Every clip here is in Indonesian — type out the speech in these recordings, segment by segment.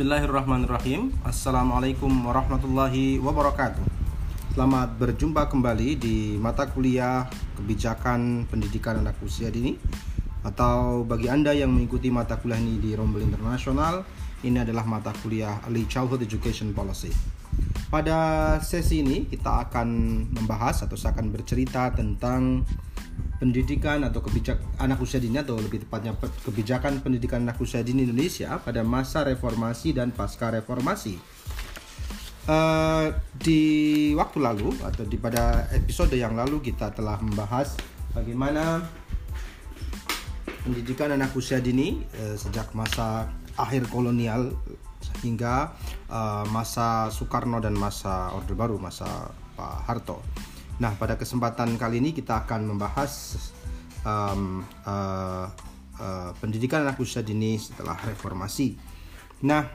Bismillahirrahmanirrahim. Assalamualaikum warahmatullahi wabarakatuh. Selamat berjumpa kembali di mata kuliah kebijakan pendidikan anak usia dini. Atau bagi Anda yang mengikuti mata kuliah ini di Rombel Internasional Ini adalah mata kuliah Early Childhood Education Policy. Pada sesi ini kita akan membahas atau saya akan bercerita tentang pendidikan atau kebijak anak usia dini atau lebih tepatnya kebijakan pendidikan anak usia dini Indonesia pada masa reformasi dan pasca reformasi. Uh, di waktu lalu atau di pada episode yang lalu kita telah membahas bagaimana pendidikan anak usia dini uh, sejak masa akhir kolonial hingga uh, masa Soekarno dan masa Orde Baru masa Pak Harto. Nah, pada kesempatan kali ini kita akan membahas um, uh, uh, pendidikan anak usia dini setelah reformasi. Nah,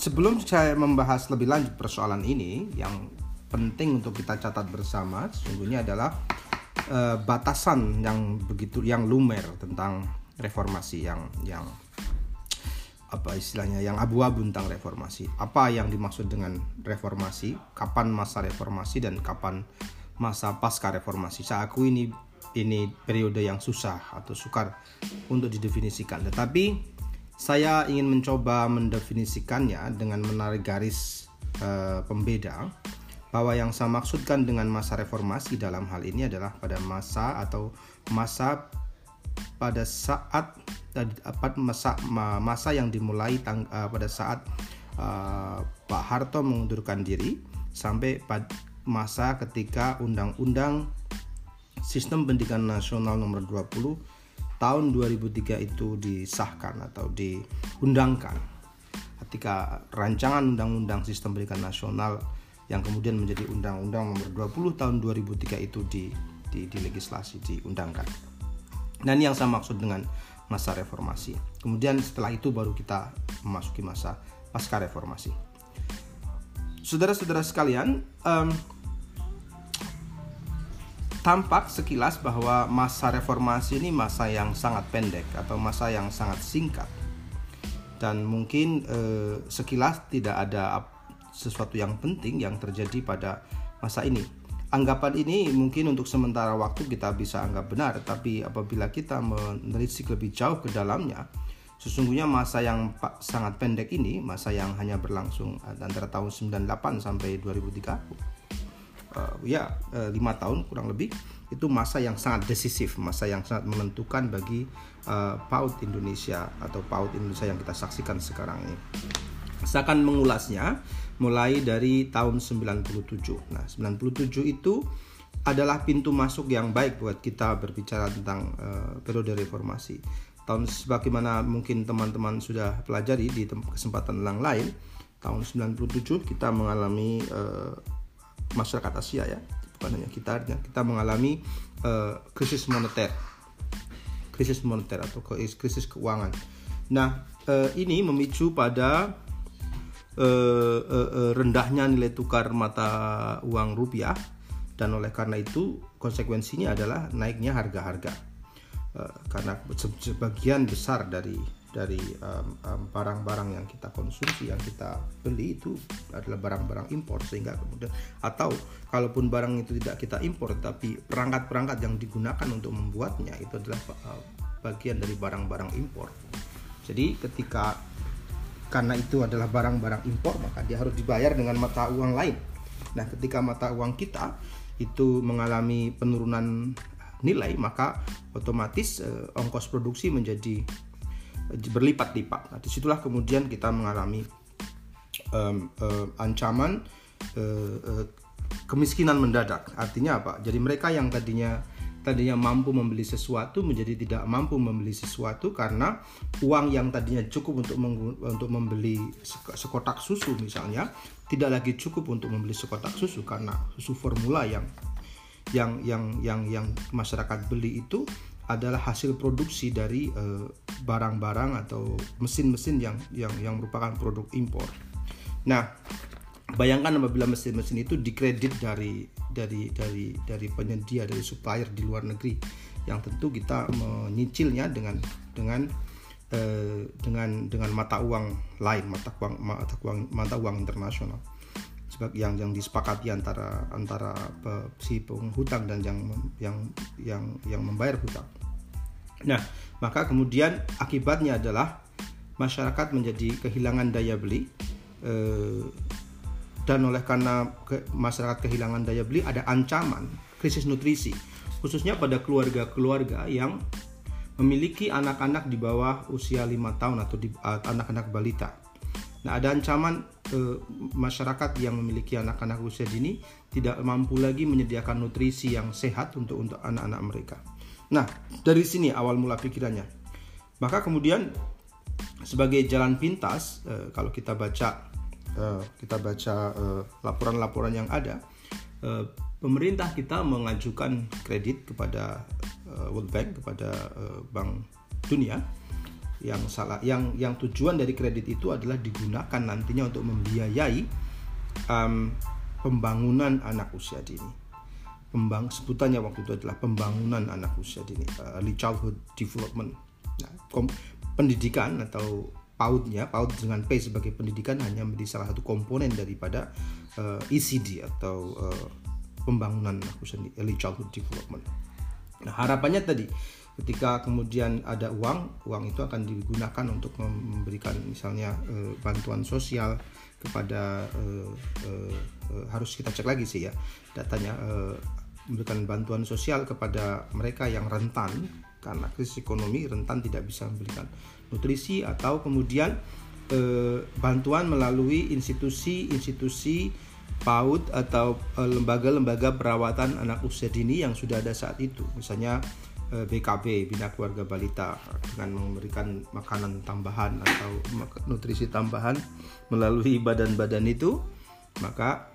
sebelum saya membahas lebih lanjut persoalan ini, yang penting untuk kita catat bersama sesungguhnya adalah uh, batasan yang begitu yang lumer tentang reformasi yang yang apa istilahnya yang abu-abu tentang reformasi. Apa yang dimaksud dengan reformasi? Kapan masa reformasi dan kapan masa pasca reformasi. Saya akui ini ini periode yang susah atau sukar untuk didefinisikan. Tetapi saya ingin mencoba mendefinisikannya dengan menarik garis uh, pembeda bahwa yang saya maksudkan dengan masa reformasi dalam hal ini adalah pada masa atau masa pada saat masa masa yang dimulai tang, uh, pada saat uh, Pak Harto mengundurkan diri sampai pada masa ketika Undang-Undang Sistem Pendidikan Nasional Nomor 20 tahun 2003 itu disahkan atau diundangkan. Ketika rancangan Undang-Undang Sistem Pendidikan Nasional yang kemudian menjadi Undang-Undang Nomor 20 tahun 2003 itu di, di, di legislasi diundangkan. Dan yang saya maksud dengan masa reformasi. Kemudian setelah itu baru kita memasuki masa pasca reformasi. Saudara-saudara sekalian, um, tampak sekilas bahwa masa reformasi ini masa yang sangat pendek atau masa yang sangat singkat dan mungkin eh, sekilas tidak ada sesuatu yang penting yang terjadi pada masa ini. Anggapan ini mungkin untuk sementara waktu kita bisa anggap benar, tapi apabila kita menelisik lebih jauh ke dalamnya, sesungguhnya masa yang sangat pendek ini, masa yang hanya berlangsung antara tahun 98 sampai 2003 uh, ya uh, lima tahun kurang lebih itu masa yang sangat decisif, masa yang sangat menentukan bagi uh, PAUD Indonesia atau PAUD Indonesia yang kita saksikan sekarang ini. Saya akan mengulasnya mulai dari tahun 97. Nah, 97 itu adalah pintu masuk yang baik buat kita berbicara tentang uh, periode reformasi. Tahun sebagaimana mungkin teman-teman sudah pelajari di kesempatan yang lain, tahun 97 kita mengalami uh, masyarakat Asia ya bukan hanya kita kita mengalami uh, krisis moneter. Krisis moneter atau krisis keuangan. Nah uh, ini memicu pada uh, uh, uh, rendahnya nilai tukar mata uang rupiah dan oleh karena itu konsekuensinya adalah naiknya harga-harga. Uh, karena sebagian besar dari dari barang-barang um, um, yang kita konsumsi yang kita beli itu adalah barang-barang impor sehingga kemudian atau kalaupun barang itu tidak kita impor tapi perangkat-perangkat yang digunakan untuk membuatnya itu adalah uh, bagian dari barang-barang impor. Jadi ketika karena itu adalah barang-barang impor maka dia harus dibayar dengan mata uang lain. Nah ketika mata uang kita itu mengalami penurunan nilai maka otomatis uh, ongkos produksi menjadi berlipat-lipat. Nah, di situlah kemudian kita mengalami um, uh, ancaman uh, uh, kemiskinan mendadak. Artinya apa? Jadi mereka yang tadinya tadinya mampu membeli sesuatu menjadi tidak mampu membeli sesuatu karena uang yang tadinya cukup untuk untuk membeli sekotak susu misalnya tidak lagi cukup untuk membeli sekotak susu karena susu formula yang yang yang yang yang masyarakat beli itu adalah hasil produksi dari eh, barang-barang uh, atau mesin-mesin yang yang yang merupakan produk impor. Nah, bayangkan apabila mesin-mesin itu dikredit dari dari dari dari penyedia dari supplier di luar negeri yang tentu kita menyicilnya dengan dengan eh, dengan dengan mata uang lain mata uang mata uang mata uang internasional yang yang disepakati antara antara si penghutang dan yang yang yang yang membayar hutang. Nah, maka kemudian akibatnya adalah masyarakat menjadi kehilangan daya beli eh, dan oleh karena masyarakat kehilangan daya beli ada ancaman krisis nutrisi khususnya pada keluarga-keluarga yang memiliki anak-anak di bawah usia lima tahun atau anak-anak balita. Nah, ada ancaman eh, masyarakat yang memiliki anak-anak usia dini tidak mampu lagi menyediakan nutrisi yang sehat untuk untuk anak-anak mereka. Nah, dari sini awal mula pikirannya. Maka kemudian sebagai jalan pintas eh, kalau kita baca eh, kita baca laporan-laporan yang ada, pemerintah kita mengajukan kredit kepada World Bank kepada Bank Dunia yang salah yang yang tujuan dari kredit itu adalah digunakan nantinya untuk membiayai um, pembangunan anak usia dini. Pembang sebutannya waktu itu adalah pembangunan anak usia dini, uh, early childhood development. Nah, kom, pendidikan atau pautnya paut dengan P sebagai pendidikan hanya menjadi salah satu komponen daripada uh, ECD atau uh, pembangunan anak usia dini, early childhood development. Nah, harapannya tadi ketika kemudian ada uang, uang itu akan digunakan untuk memberikan misalnya e, bantuan sosial kepada e, e, harus kita cek lagi sih ya datanya e, memberikan bantuan sosial kepada mereka yang rentan karena krisis ekonomi rentan tidak bisa memberikan nutrisi atau kemudian e, bantuan melalui institusi-institusi PAUD atau lembaga-lembaga perawatan anak usia dini yang sudah ada saat itu. Misalnya BKB eh, Bina Keluarga Balita dengan memberikan makanan tambahan atau nutrisi tambahan melalui badan-badan itu maka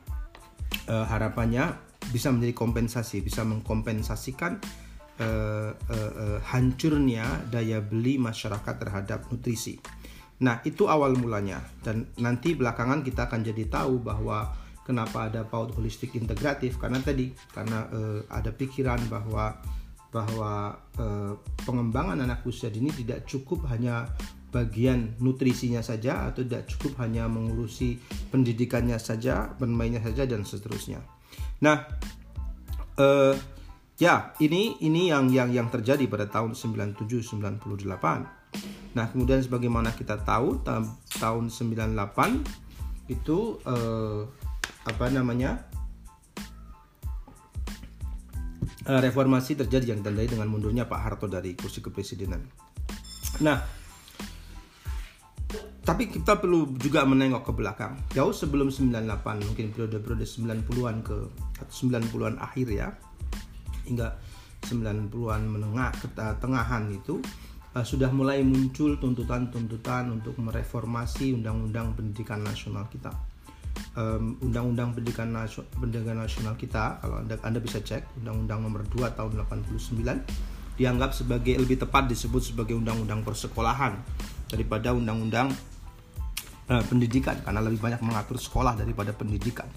eh, harapannya bisa menjadi kompensasi bisa mengkompensasikan eh, eh, eh, hancurnya daya beli masyarakat terhadap nutrisi. Nah, itu awal mulanya dan nanti belakangan kita akan jadi tahu bahwa kenapa ada PAUD holistik integratif karena tadi karena uh, ada pikiran bahwa bahwa uh, pengembangan anak usia dini tidak cukup hanya bagian nutrisinya saja atau tidak cukup hanya mengurusi pendidikannya saja, bermainnya saja dan seterusnya. Nah, uh, ya ini ini yang yang yang terjadi pada tahun 97 98. Nah, kemudian sebagaimana kita tahu tahun 98 itu uh, apa namanya reformasi terjadi yang ditandai dengan mundurnya Pak Harto dari kursi kepresidenan. Nah, tapi kita perlu juga menengok ke belakang. Jauh sebelum 98, mungkin periode-periode 90-an ke 90-an akhir ya. Hingga 90-an menengah ke tengahan itu uh, sudah mulai muncul tuntutan-tuntutan untuk mereformasi undang-undang pendidikan nasional kita undang-undang pendidikan nasional, pendidikan nasional kita kalau anda, anda bisa cek undang-undang nomor 2 tahun 89 dianggap sebagai lebih tepat disebut sebagai undang-undang persekolahan daripada undang-undang uh, pendidikan karena lebih banyak mengatur sekolah daripada pendidikan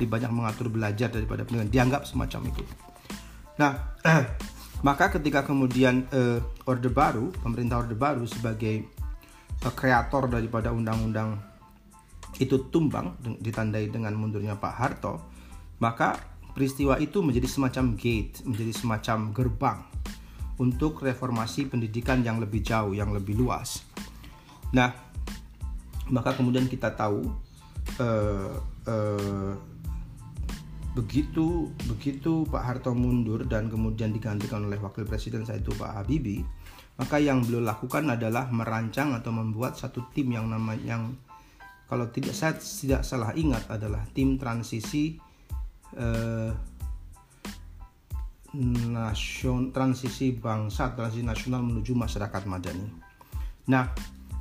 lebih banyak mengatur belajar daripada pendidikan dianggap semacam itu. Nah maka ketika kemudian uh, orde baru pemerintah orde baru sebagai uh, kreator daripada undang-undang itu tumbang ditandai dengan mundurnya Pak Harto, maka peristiwa itu menjadi semacam gate, menjadi semacam gerbang untuk reformasi pendidikan yang lebih jauh, yang lebih luas. Nah, maka kemudian kita tahu uh, uh, begitu begitu Pak Harto mundur dan kemudian digantikan oleh Wakil Presiden saya itu Pak Habibie, maka yang beliau lakukan adalah merancang atau membuat satu tim yang namanya yang kalau tidak saya tidak salah ingat adalah tim transisi eh, nasion transisi bangsa transisi nasional menuju masyarakat madani. Nah,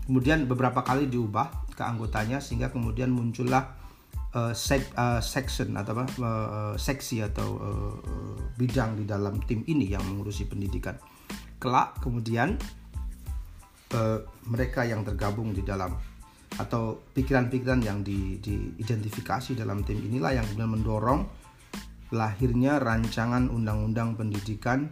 kemudian beberapa kali diubah keanggotanya sehingga kemudian muncullah uh, sek, uh, section atau apa uh, seksi atau uh, bidang di dalam tim ini yang mengurusi pendidikan. Kelak kemudian uh, mereka yang tergabung di dalam atau pikiran-pikiran yang di, diidentifikasi dalam tim inilah yang kemudian mendorong lahirnya rancangan undang-undang pendidikan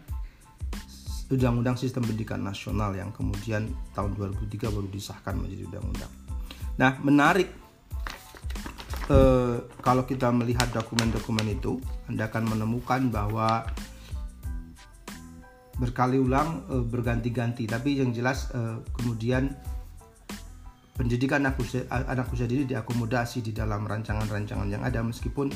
Undang-Undang Sistem Pendidikan Nasional yang kemudian tahun 2003 baru disahkan menjadi undang-undang. Nah, menarik eh, kalau kita melihat dokumen-dokumen itu, Anda akan menemukan bahwa berkali ulang eh, berganti-ganti, tapi yang jelas eh, kemudian pendidikan anak usia, anak usia dini diakomodasi di dalam rancangan-rancangan yang ada meskipun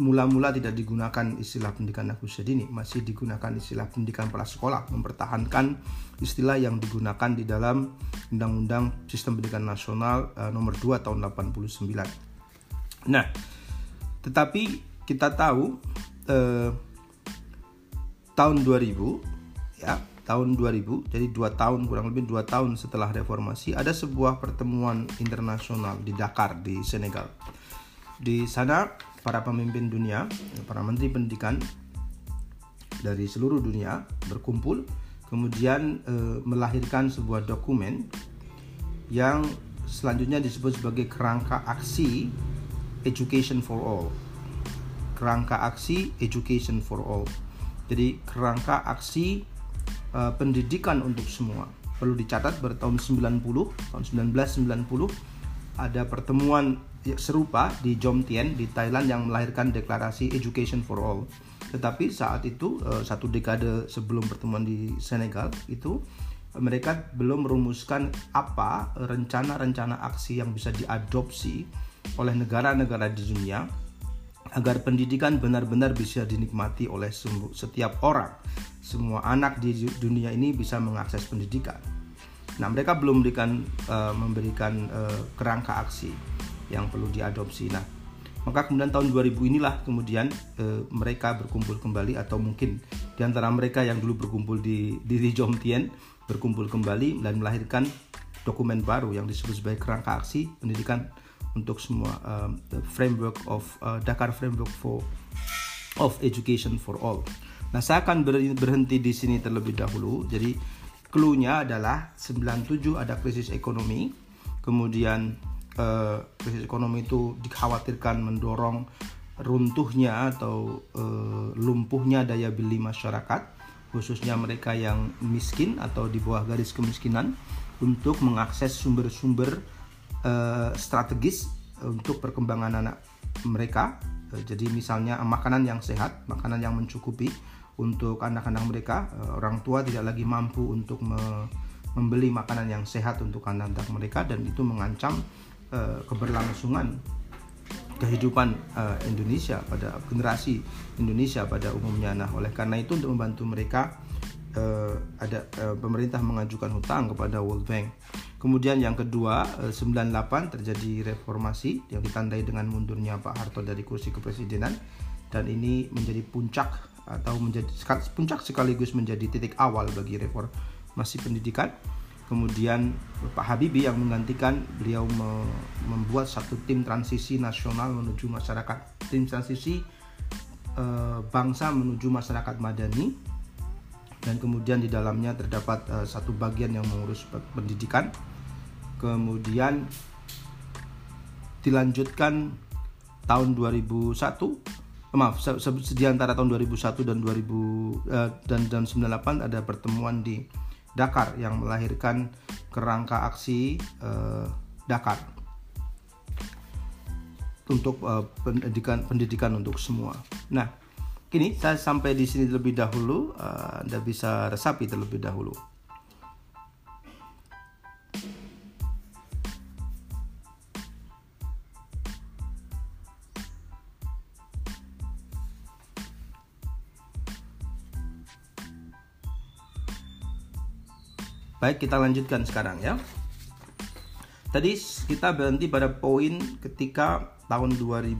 mula-mula tidak digunakan istilah pendidikan anak usia dini, masih digunakan istilah pendidikan prasekolah, mempertahankan istilah yang digunakan di dalam Undang-Undang Sistem Pendidikan Nasional uh, nomor 2 tahun 89. Nah, tetapi kita tahu uh, tahun 2000 ya, tahun 2000, jadi dua tahun kurang lebih dua tahun setelah reformasi ada sebuah pertemuan internasional di Dakar di Senegal. Di sana para pemimpin dunia, para menteri pendidikan dari seluruh dunia berkumpul, kemudian e, melahirkan sebuah dokumen yang selanjutnya disebut sebagai kerangka aksi Education for All. Kerangka aksi Education for All. Jadi kerangka aksi e, pendidikan untuk semua. Perlu dicatat pada tahun 90, tahun 1990 ada pertemuan serupa di Jomtien di Thailand yang melahirkan deklarasi Education for All. Tetapi saat itu eh, satu dekade sebelum pertemuan di Senegal itu mereka belum merumuskan apa rencana-rencana aksi yang bisa diadopsi oleh negara-negara di dunia agar pendidikan benar-benar bisa dinikmati oleh setiap orang. Semua anak di dunia ini bisa mengakses pendidikan. Nah, mereka belum memberikan uh, memberikan uh, kerangka aksi yang perlu diadopsi. Nah, maka kemudian tahun 2000 inilah kemudian e, mereka berkumpul kembali atau mungkin di antara mereka yang dulu berkumpul di di Jomtien berkumpul kembali dan melahirkan dokumen baru yang disebut sebagai kerangka aksi pendidikan untuk semua uh, framework of uh, Dakar framework for of education for all. Nah, saya akan berhenti di sini terlebih dahulu. Jadi, clue-nya adalah 97 ada krisis ekonomi, kemudian uh, krisis ekonomi itu dikhawatirkan mendorong runtuhnya atau uh, lumpuhnya daya beli masyarakat khususnya mereka yang miskin atau di bawah garis kemiskinan untuk mengakses sumber-sumber uh, strategis untuk perkembangan anak mereka jadi misalnya makanan yang sehat makanan yang mencukupi untuk anak-anak mereka orang tua tidak lagi mampu untuk me membeli makanan yang sehat untuk anak-anak mereka dan itu mengancam uh, keberlangsungan kehidupan uh, Indonesia pada generasi Indonesia pada umumnya. Nah, oleh karena itu untuk membantu mereka ada pemerintah mengajukan hutang kepada World Bank. Kemudian yang kedua, uh, 98 terjadi reformasi yang ditandai dengan mundurnya Pak Harto dari kursi kepresidenan dan ini menjadi puncak atau menjadi puncak sekaligus menjadi titik awal bagi reformasi pendidikan. Kemudian Pak Habibie yang menggantikan beliau membuat satu tim transisi nasional menuju masyarakat. Tim transisi e, bangsa menuju masyarakat madani. Dan kemudian di dalamnya terdapat e, satu bagian yang mengurus pendidikan. Kemudian dilanjutkan tahun 2001 eh, maaf di antara tahun 2001 dan 2000 eh, dan dan 98 ada pertemuan di Dakar yang melahirkan kerangka aksi uh, Dakar untuk uh, pendidikan pendidikan untuk semua. Nah, kini saya sampai di sini terlebih dahulu. Uh, Anda bisa resapi terlebih dahulu. Baik, kita lanjutkan sekarang ya. Tadi kita berhenti pada poin ketika tahun 2000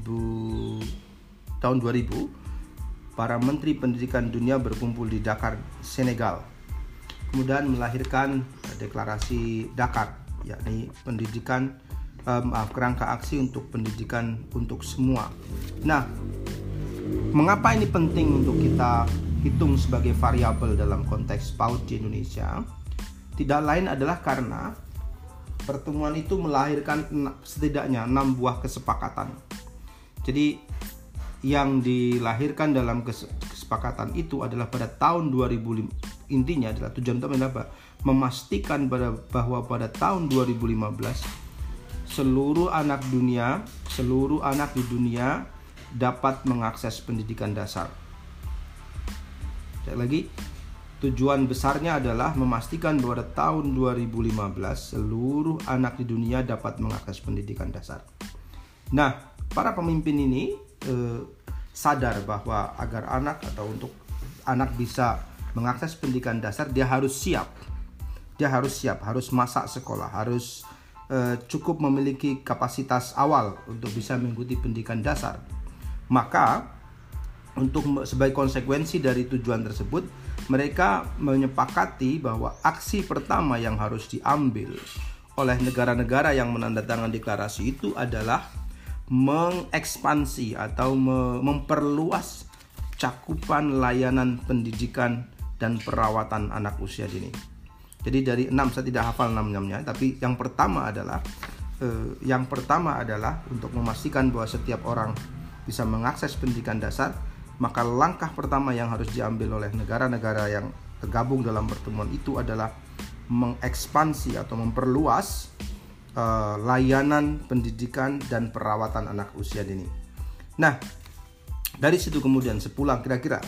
tahun 2000 para menteri pendidikan dunia berkumpul di Dakar, Senegal. Kemudian melahirkan deklarasi Dakar, yakni pendidikan um, kerangka aksi untuk pendidikan untuk semua. Nah, mengapa ini penting untuk kita hitung sebagai variabel dalam konteks PAUD di Indonesia? Tidak lain adalah karena pertemuan itu melahirkan setidaknya enam buah kesepakatan. Jadi yang dilahirkan dalam kesepakatan itu adalah pada tahun 2005, intinya adalah tujuan utama adalah memastikan bahwa pada tahun 2015 seluruh anak dunia, seluruh anak di dunia dapat mengakses pendidikan dasar. Sekali lagi, tujuan besarnya adalah memastikan bahwa tahun 2015 seluruh anak di dunia dapat mengakses pendidikan dasar. Nah, para pemimpin ini eh, sadar bahwa agar anak atau untuk anak bisa mengakses pendidikan dasar dia harus siap. Dia harus siap, harus masak sekolah, harus eh, cukup memiliki kapasitas awal untuk bisa mengikuti pendidikan dasar. Maka untuk sebagai konsekuensi dari tujuan tersebut, mereka menyepakati bahwa aksi pertama yang harus diambil oleh negara-negara yang menandatangani deklarasi itu adalah mengekspansi atau memperluas cakupan layanan pendidikan dan perawatan anak usia dini. Jadi dari enam saya tidak hafal enam-enamnya, tapi yang pertama adalah eh, yang pertama adalah untuk memastikan bahwa setiap orang bisa mengakses pendidikan dasar, maka langkah pertama yang harus diambil oleh negara-negara yang tergabung dalam pertemuan itu adalah mengekspansi atau memperluas eh, layanan pendidikan dan perawatan anak usia dini. Nah, dari situ kemudian sepulang kira-kira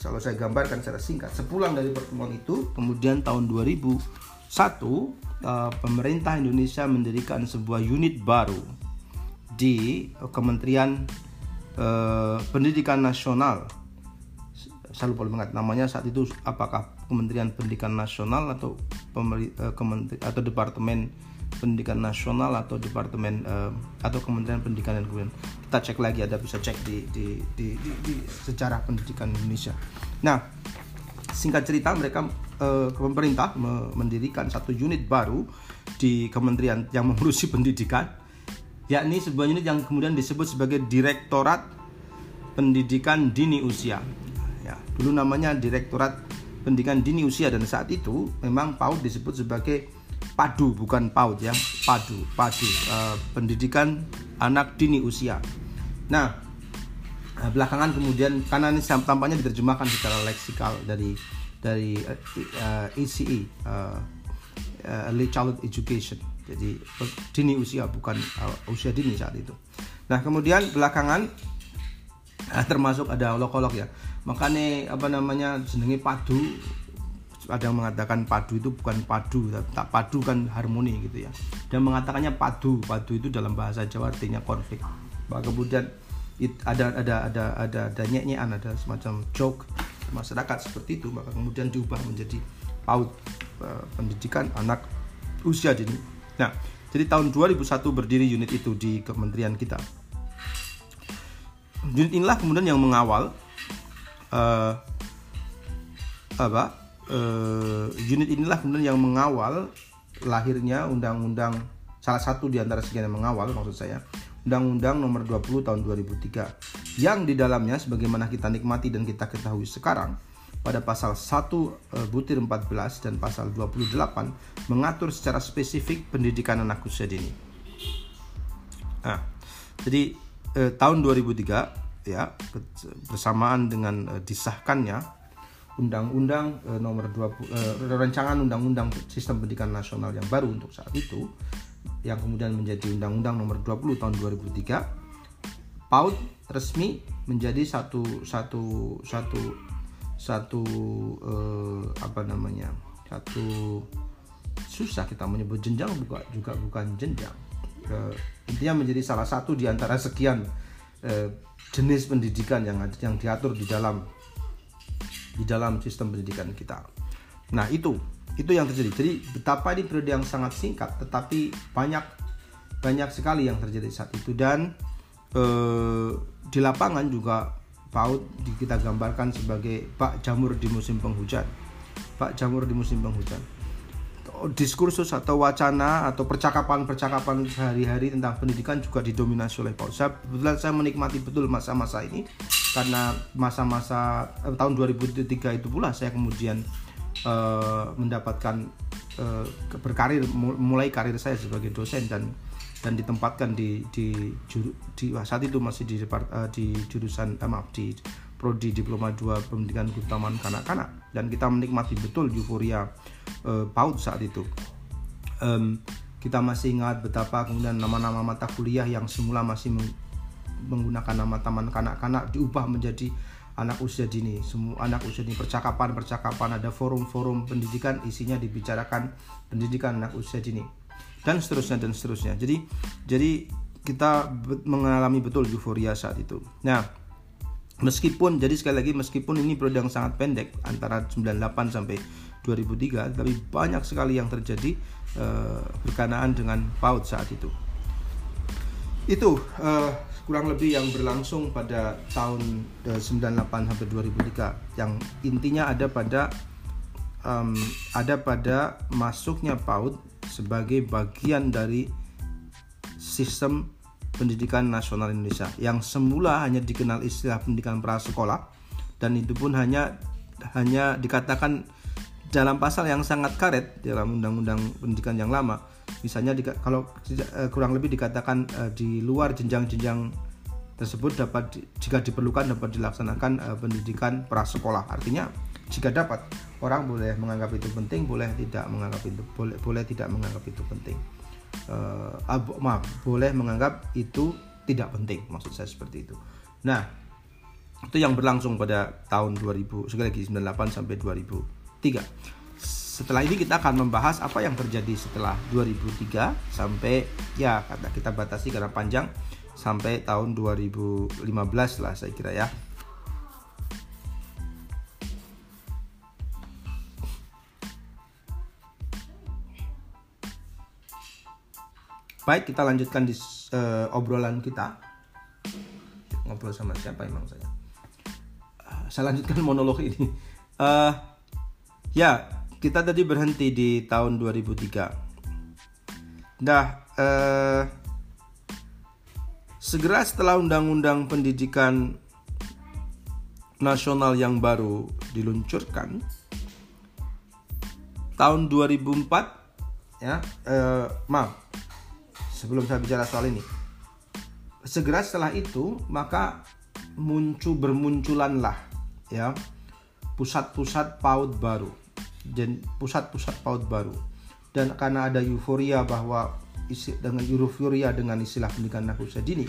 kalau saya gambarkan secara singkat sepulang dari pertemuan itu kemudian tahun 2001 uh, pemerintah Indonesia mendirikan sebuah unit baru di Kementerian uh, Pendidikan Nasional saya lupa mengingat namanya saat itu apakah Kementerian Pendidikan Nasional atau uh, atau Departemen Pendidikan Nasional atau Departemen uh, atau Kementerian Pendidikan dan Kebudayaan. Kita cek lagi ada bisa cek di di, di, di, di sejarah pendidikan Indonesia. Nah, singkat cerita mereka uh, pemerintah mendirikan satu unit baru di kementerian yang mengurusi pendidikan yakni sebuah unit yang kemudian disebut sebagai Direktorat Pendidikan Dini Usia. Ya, dulu namanya Direktorat Pendidikan Dini Usia dan saat itu memang PAUD disebut sebagai padu bukan PAUD ya padu padu uh, pendidikan anak dini usia nah eh, belakangan kemudian karena ini tampaknya diterjemahkan secara leksikal dari dari uh, ECE uh, uh, Early Childhood Education jadi dini usia bukan uh, usia dini saat itu. Nah kemudian belakangan uh, termasuk ada olok-olok ya. Makanya apa namanya jenenge padu. Ada yang mengatakan padu itu bukan padu tak padu kan harmoni gitu ya. Dan mengatakannya padu padu itu dalam bahasa Jawa artinya konflik. Maka kemudian it, ada ada ada ada ada ada semacam joke masyarakat seperti itu. Maka kemudian diubah menjadi PAUD uh, pendidikan anak usia dini nah jadi tahun 2001 berdiri unit itu di kementerian kita. Unit inilah kemudian yang mengawal uh, apa uh, unit inilah kemudian yang mengawal lahirnya undang-undang salah satu di antara sekian yang mengawal maksud saya Undang-Undang Nomor 20 Tahun 2003 yang di dalamnya sebagaimana kita nikmati dan kita ketahui sekarang pada pasal 1 uh, butir 14 dan pasal 28 mengatur secara spesifik pendidikan anak usia dini. Nah, jadi uh, tahun 2003 ya bersamaan dengan uh, disahkannya Undang-Undang e, nomor 20 e, eh, rancangan Undang-Undang Sistem Pendidikan Nasional yang baru untuk saat itu yang kemudian menjadi Undang-Undang nomor 20 tahun 2003 PAUD resmi menjadi satu satu satu satu e, apa namanya satu susah kita menyebut jenjang juga juga bukan jenjang e, intinya menjadi salah satu di antara sekian e, jenis pendidikan yang yang diatur di dalam di dalam sistem pendidikan kita. Nah, itu itu yang terjadi. Jadi betapa ini periode yang sangat singkat tetapi banyak banyak sekali yang terjadi saat itu dan eh, di lapangan juga PAUD kita gambarkan sebagai Pak Jamur di musim penghujan. Pak Jamur di musim penghujan diskursus atau wacana atau percakapan-percakapan sehari-hari tentang pendidikan juga didominasi oleh Paul. Saya kebetulan saya menikmati betul masa-masa ini karena masa-masa eh, tahun 2003 itu pula saya kemudian eh, mendapatkan eh, berkarir mulai karir saya sebagai dosen dan dan ditempatkan di di, juru, di saat itu masih di uh, di jurusan eh, maaf di prodi diploma 2 pendidikan keutamaan kanak-kanak dan kita menikmati betul euforia uh, PAUD saat itu. Um, kita masih ingat betapa kemudian nama-nama mata kuliah yang semula masih menggunakan nama taman kanak-kanak diubah menjadi anak usia dini semua anak usia dini. Percakapan percakapan ada forum-forum pendidikan isinya dibicarakan pendidikan anak usia dini. Dan seterusnya dan seterusnya. Jadi jadi kita mengalami betul euforia saat itu. Nah meskipun jadi sekali lagi meskipun ini periode yang sangat pendek antara 98 sampai 2003 tapi banyak sekali yang terjadi uh, berkenaan dengan PAUD saat itu. Itu uh, kurang lebih yang berlangsung pada tahun 98 eh, sampai 2003 yang intinya ada pada um, ada pada masuknya PAUD sebagai bagian dari sistem pendidikan nasional Indonesia yang semula hanya dikenal istilah pendidikan prasekolah dan itu pun hanya hanya dikatakan dalam pasal yang sangat karet dalam undang-undang pendidikan yang lama misalnya di, kalau uh, kurang lebih dikatakan uh, di luar jenjang-jenjang tersebut dapat jika diperlukan dapat dilaksanakan uh, pendidikan prasekolah. Artinya jika dapat orang boleh menganggap itu penting boleh tidak menganggap itu boleh boleh tidak menganggap itu penting. Uh, maaf boleh menganggap itu tidak penting maksud saya seperti itu. Nah itu yang berlangsung pada tahun 2000 sekali lagi 98 sampai 2003 setelah ini kita akan membahas apa yang terjadi setelah 2003 sampai ya kata kita batasi karena panjang sampai tahun 2015 lah saya kira ya. Baik, kita lanjutkan di uh, obrolan kita. Ngobrol sama siapa emang saya? Uh, saya lanjutkan monolog ini. Uh, ya, kita tadi berhenti di tahun 2003. Nah, eh, segera setelah Undang-Undang Pendidikan Nasional yang baru diluncurkan, tahun 2004, ya, eh, maaf, sebelum saya bicara soal ini, segera setelah itu maka muncul bermunculanlah ya pusat-pusat PAUD baru pusat-pusat PAUD baru. Dan karena ada euforia bahwa isi, dengan euforia dengan istilah pendidikan anak usia dini,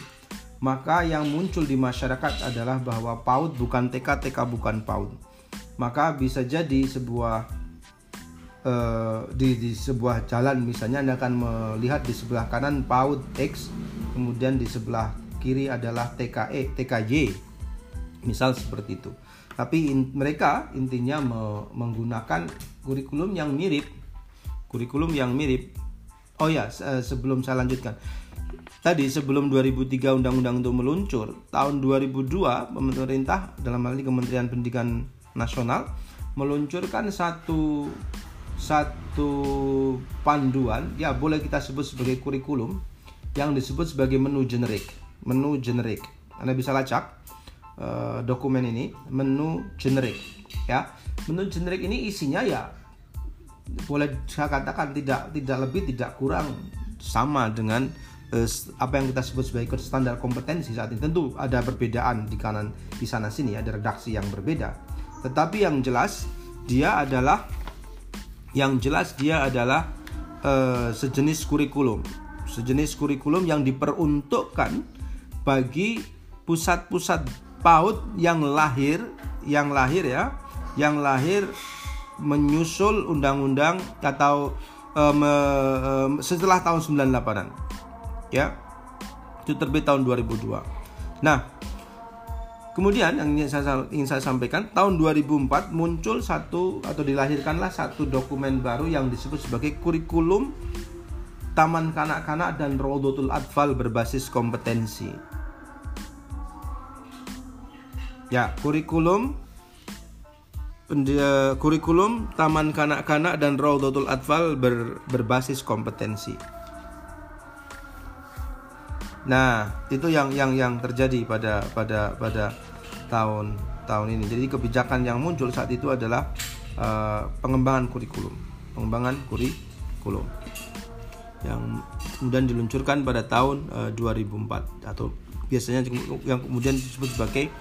maka yang muncul di masyarakat adalah bahwa PAUD bukan TK, TK bukan PAUD. Maka bisa jadi sebuah uh, di, di sebuah jalan misalnya Anda akan melihat di sebelah kanan PAUD X, kemudian di sebelah kiri adalah TKE, TKY. Misal seperti itu tapi in, mereka intinya me, menggunakan kurikulum yang mirip. Kurikulum yang mirip. Oh ya se sebelum saya lanjutkan. Tadi sebelum 2003 undang-undang itu meluncur tahun 2002 pemerintah dalam hal ini Kementerian Pendidikan Nasional meluncurkan satu satu panduan ya boleh kita sebut sebagai kurikulum yang disebut sebagai menu generik. Menu generik. Anda bisa lacak uh, dokumen ini menu generik ya. Menu generik ini isinya ya boleh saya katakan tidak tidak lebih tidak kurang sama dengan uh, apa yang kita sebut sebagai standar kompetensi saat ini. Tentu ada perbedaan di kanan di sana sini ada redaksi yang berbeda. Tetapi yang jelas dia adalah yang jelas dia adalah uh, sejenis kurikulum. Sejenis kurikulum yang diperuntukkan bagi pusat-pusat PAUD yang lahir yang lahir ya yang lahir menyusul undang-undang atau um, um, setelah tahun 98-an ya. Itu terbit tahun 2002 nah kemudian yang ingin saya, ingin saya sampaikan tahun 2004 muncul satu atau dilahirkanlah satu dokumen baru yang disebut sebagai kurikulum Taman Kanak-Kanak dan Rodotul Atfal berbasis kompetensi Ya, kurikulum kurikulum Taman Kanak-kanak dan Raudatul Atfal ber, berbasis kompetensi. Nah, itu yang yang yang terjadi pada pada pada tahun tahun ini. Jadi kebijakan yang muncul saat itu adalah uh, pengembangan kurikulum, pengembangan kurikulum yang kemudian diluncurkan pada tahun uh, eh, 2004 atau biasanya yang kemudian disebut sebagai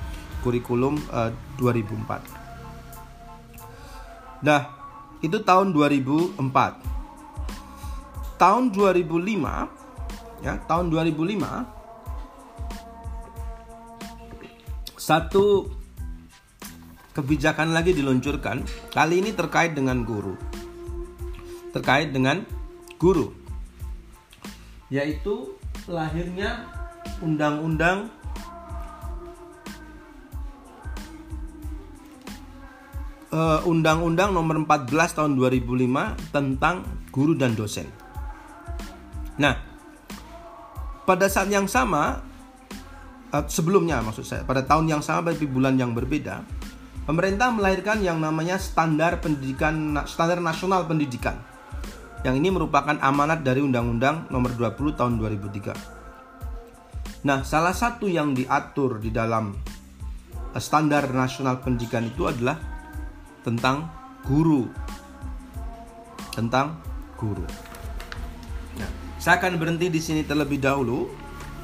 kurikulum uh, 2004. Nah, itu tahun 2004. Tahun 2005 ya, tahun 2005 satu kebijakan lagi diluncurkan. Kali ini terkait dengan guru. Terkait dengan guru. Yaitu lahirnya undang-undang uh, Undang-Undang Nomor 14 Tahun 2005 tentang guru dan dosen. Nah, pada saat yang sama uh, sebelumnya maksud saya, pada tahun yang sama tapi bulan yang berbeda, pemerintah melahirkan yang namanya standar pendidikan standar nasional pendidikan. Yang ini merupakan amanat dari Undang-Undang Nomor 20 Tahun 2003. Nah, salah satu yang diatur di dalam uh, standar nasional pendidikan itu adalah tentang guru. Tentang guru. Nah, saya akan berhenti di sini terlebih dahulu.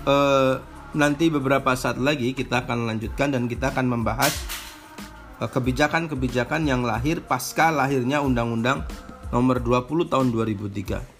E, nanti beberapa saat lagi kita akan lanjutkan dan kita akan membahas eh, kebijakan-kebijakan yang lahir pasca lahirnya Undang-Undang Nomor 20 Tahun 2003